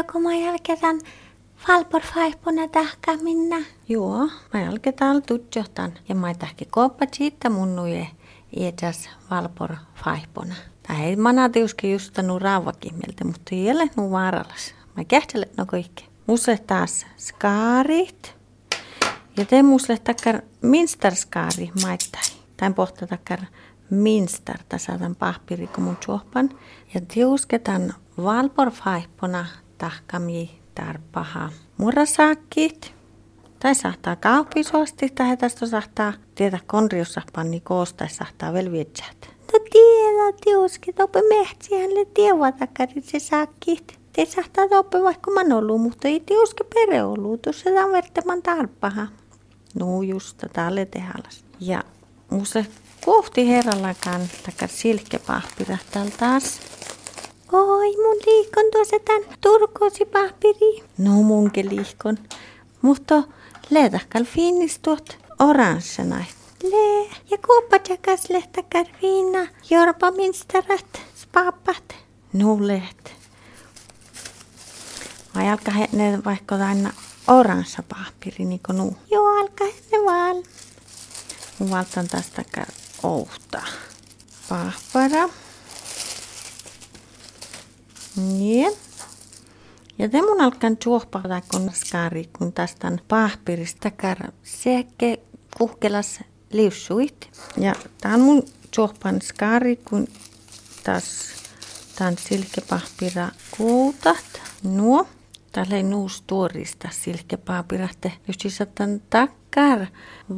joko mä jälkeen Valpor faipona tahka minna. Joo, mä jälkeen tutjohtan ja mä tahki koppa siitä mun nuje iätäs valpor faipona. Tai ei manatiuski justanu raavakimmeltä, mutta ei ole nu vaaralas. Mä kähtele no kaikki. Mulle taas skaarit. Ja te mulle takkar minster skaari maittai. Tain pohta takkar minster tasaatan pahpiri mun juopan. Ja tiusketan valpor faipona tahkami tarpaha murasakit. Tai sahtaa kaupisuosti, tai tästä sahtaa tietä konriussa panni koosta, sahtaa velvietsät. No tiedä, tiuski, toppe mehtsiälle tievatakkari se sakit. Te sahtaa toppe vaikka man ollut, mutta ei tiuski pere ollut, tuossa on vertaman tarpaha. No just, tälle tehalas. Ja musta kohti herrallakaan takkar silkkepahpira täällä taas. Oi, mun liikon tuossa tän turkoosi pahpiri. No munkin liikon. Mutta leetäkkäl fiinis tuot oranssena. Le, ja kuoppa jakas lehtäkär viina, jorpa minstarat. No leht. Vai alkaa ne vaikka aina oranssa pahpiri, niin kuin nuu? Joo, alkaa ne vaan. Valtan tästä outa. Pahpara. Niin. Ja te mun alkan juohpata kun skari, kun tästä pahpirista kär sekä kuhkelas liussuit. Ja tää on mun juohpan skari, kun taas tän silkepahpira kuutat. Nuo. Täällä ei nuus tuorista silkepahpirahte. Just tämän takkar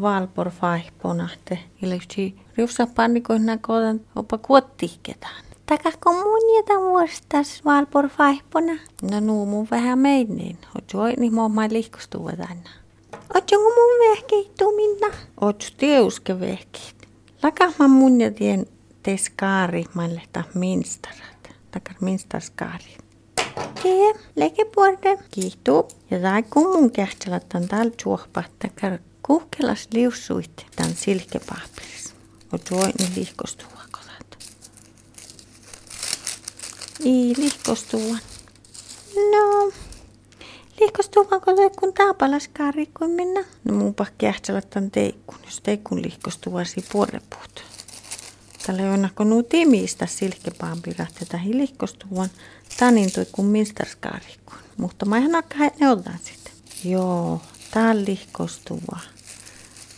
valpor faihponahte. Eli just riussa pannikoina kootan opa kuottihketaan. Takahko mun jätä vuostas valpor faihpona? No nuu mun vähän meinin. Oot voi niin mua mai liikkustuva tänne. Ootko mun vehkeittu minna? Oot tieuske vehkeit. Lakahma mun ja tien te skaari maille ta minstarat. Takar minstaskaari. Tee, leke puolta. Kiihtuu. Ja tää kun mun kähtälät on täällä juohpa. Takar kuhkelas liussuit tän silkepahpiris. Oot voi niin liikkustuva. Ei lihkostuvan. No, lihkostuvanko se kun taapalaskaari kuin minä? No mun pakki ähtsälät tämän teikkun, jos teikkun lihkostuvasi puolepuut. Tällä on kun nuu timistä silkkepaampirat, että hi lihkostuvan tanin toi kun minsterskaari. Mutta mä ihan akka ne otan sitten. Joo, tää lihkostuva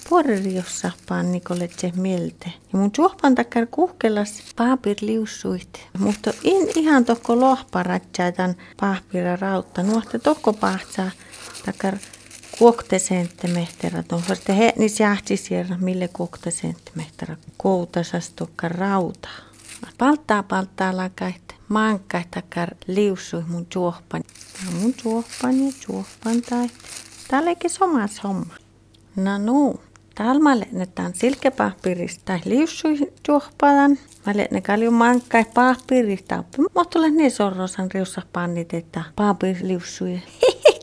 puoreriossa pannikolle se mielte. Ja mun suohpan takkar kuhkelas paapir liussuit. Mutta in ihan tohko lohparatsaa tän paapira rautta. Nuohte tohko pahtsaa takkar kuokte senttimehtera. On vasta he niin jahti siellä mille kuokte senttimehtera. Koutasas tokka rauta. Palttaa palttaa lakait. Maankait takkar liussui mun suohpan. Ja mun suohpan ja suohpan tai. Täällä eikä somas homma. No nuu. Täällä mä lennetään silkepahpirista tai liussui juohpadan. Mä lenne kalju mankkai pahpirista. Mutta olen niin sorrosan riussa pannit, että pahpir liussui.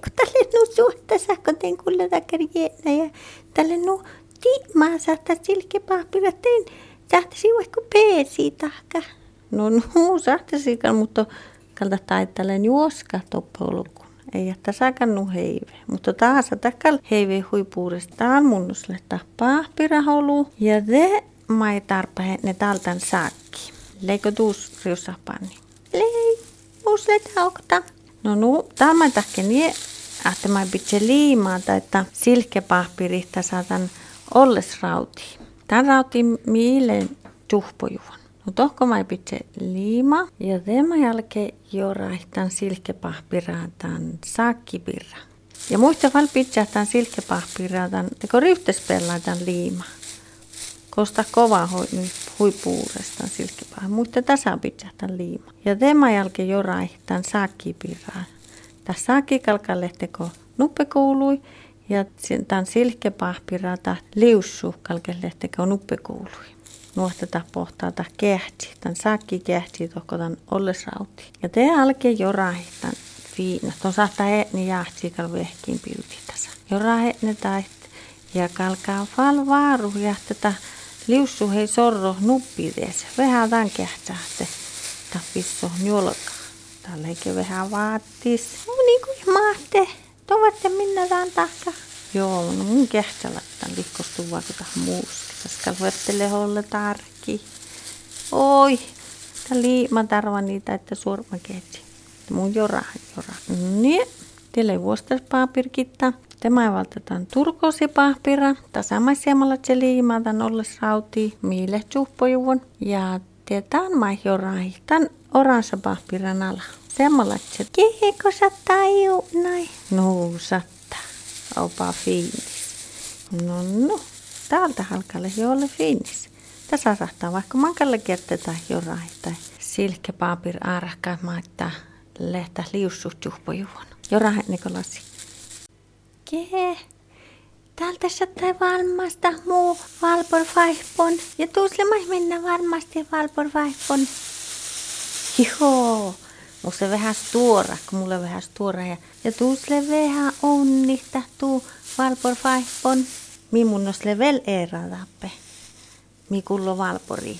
kun tälle nu suhta sähkö tein kulle takkari ja tälle nu tiimaa saattaa silkepahpira tein. Sahtasi vaikka peesi tahka. No no, sahtasi, mutta kalta taittelen juoska toppauluku ei jättä sakannu heive. Mutta taas takal heive huipuudestaan munnusle tappaa. Ja te mai tarpa ne taltan saakki. Leikö tuus riussahpanni? Lei, usle taukta. No nu, tämä tahke nie, että mä pitse liimaa tai että silkepahpirihta saatan olles rauti. Tän rauti miille tuhpojuvan. No tohko mä pitse liima ja tämän jälkeen jo raihtan silkepahpiraataan sakkipirra. Ja muista val pitsähtään silkepahpiraataan, teko ryhtespellaataan liima. Kosta kova huipuudestaan silkepah. Muista tasa pitsähtään liima. Ja tämän jälkeen jo raihtan sakkipirraa. Tässä sakkikalkalehteko nuppe kuului ja tämän silkepahpirata liussu kalkalehteko nuppe kuului nuohteta pohtaa kehti, tämän sakki kehti tohko tämän ollesrauti. Ja te alkee jo rahittan fiina. Tuon saattaa niin jahti kal vehkiin pilti tässä. Jo rahitne ja kalkaa fal vaaru ja tätä liussu hei sorro nuppi Vähän tämän njolka. Täällä eikä vähän vaattis. No niin kuin mahte. Tovatte minä taan tahka. Joo, no mun kähtälä tämän liikostuu vaikka Tässä kalvettele holle tarkki. Oi, tää liima tarva niitä, että surma ketsi. Mun jora, jora. Niin, teille vuostas paapirkitta. Tämä valtataan turkosi pahpira. Tasamaisiamalla se liimaa tän olles rauti miile tjuppojuvon. Ja tietään mai jorai. Tän oransa pahpiran ala. Semmalla se. Keheko sattaa näin. No, sattaa. Opa fiinis. No, no. Täältä halkalle jolle fiinis. Tässä saattaa vaikka mankalle kertaa jorai tai silkkepaapir arahkaa maittaa lehtä liussut juhpojuvon. Jorai Nikolasi. Kehe. Täältä sattaa valmasta muu valpor vaihpon. Ja tuusle mai mennä varmasti valpor vaihpon. Joo. Musta vähän tuora, kun mulla vähän tuora. Ja, ja tuusle vähän onnista tuu valpor vaihpon. Mi munnosle vel era tappe. Mi kullo valpori.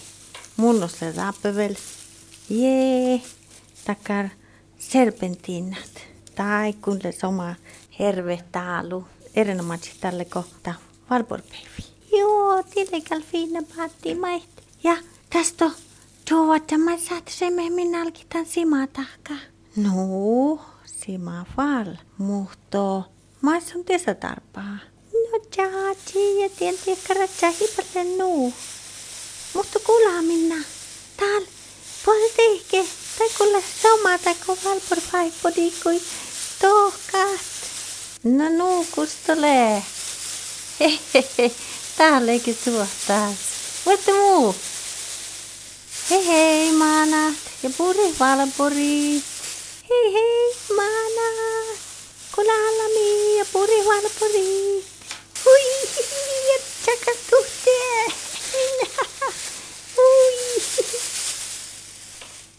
Munnosle tappe vel. Jee. Takar serpentiinat. Tai kun le soma herve taalu. Erinomaisesti tälle kohta valporpeivi. Joo, tilekal fina paatti mait. Ja tästä tuo, että mä saat se alkitan simaa tahka. No, sima val. Muhto. Mä sun tässä tarpaa. Tjaaji ja tien tiekkara tjahipalle nuu. Mutta kuulaa minä. Täällä puolet ehkä. Tai kuule sama tai kun valpor vaipodi kui tohkaat. No nuukus tulee. Hehehe. Täällä eikä tuo taas. Voitte muu. Hei hei maanat ja puri valpuri. Hei hei.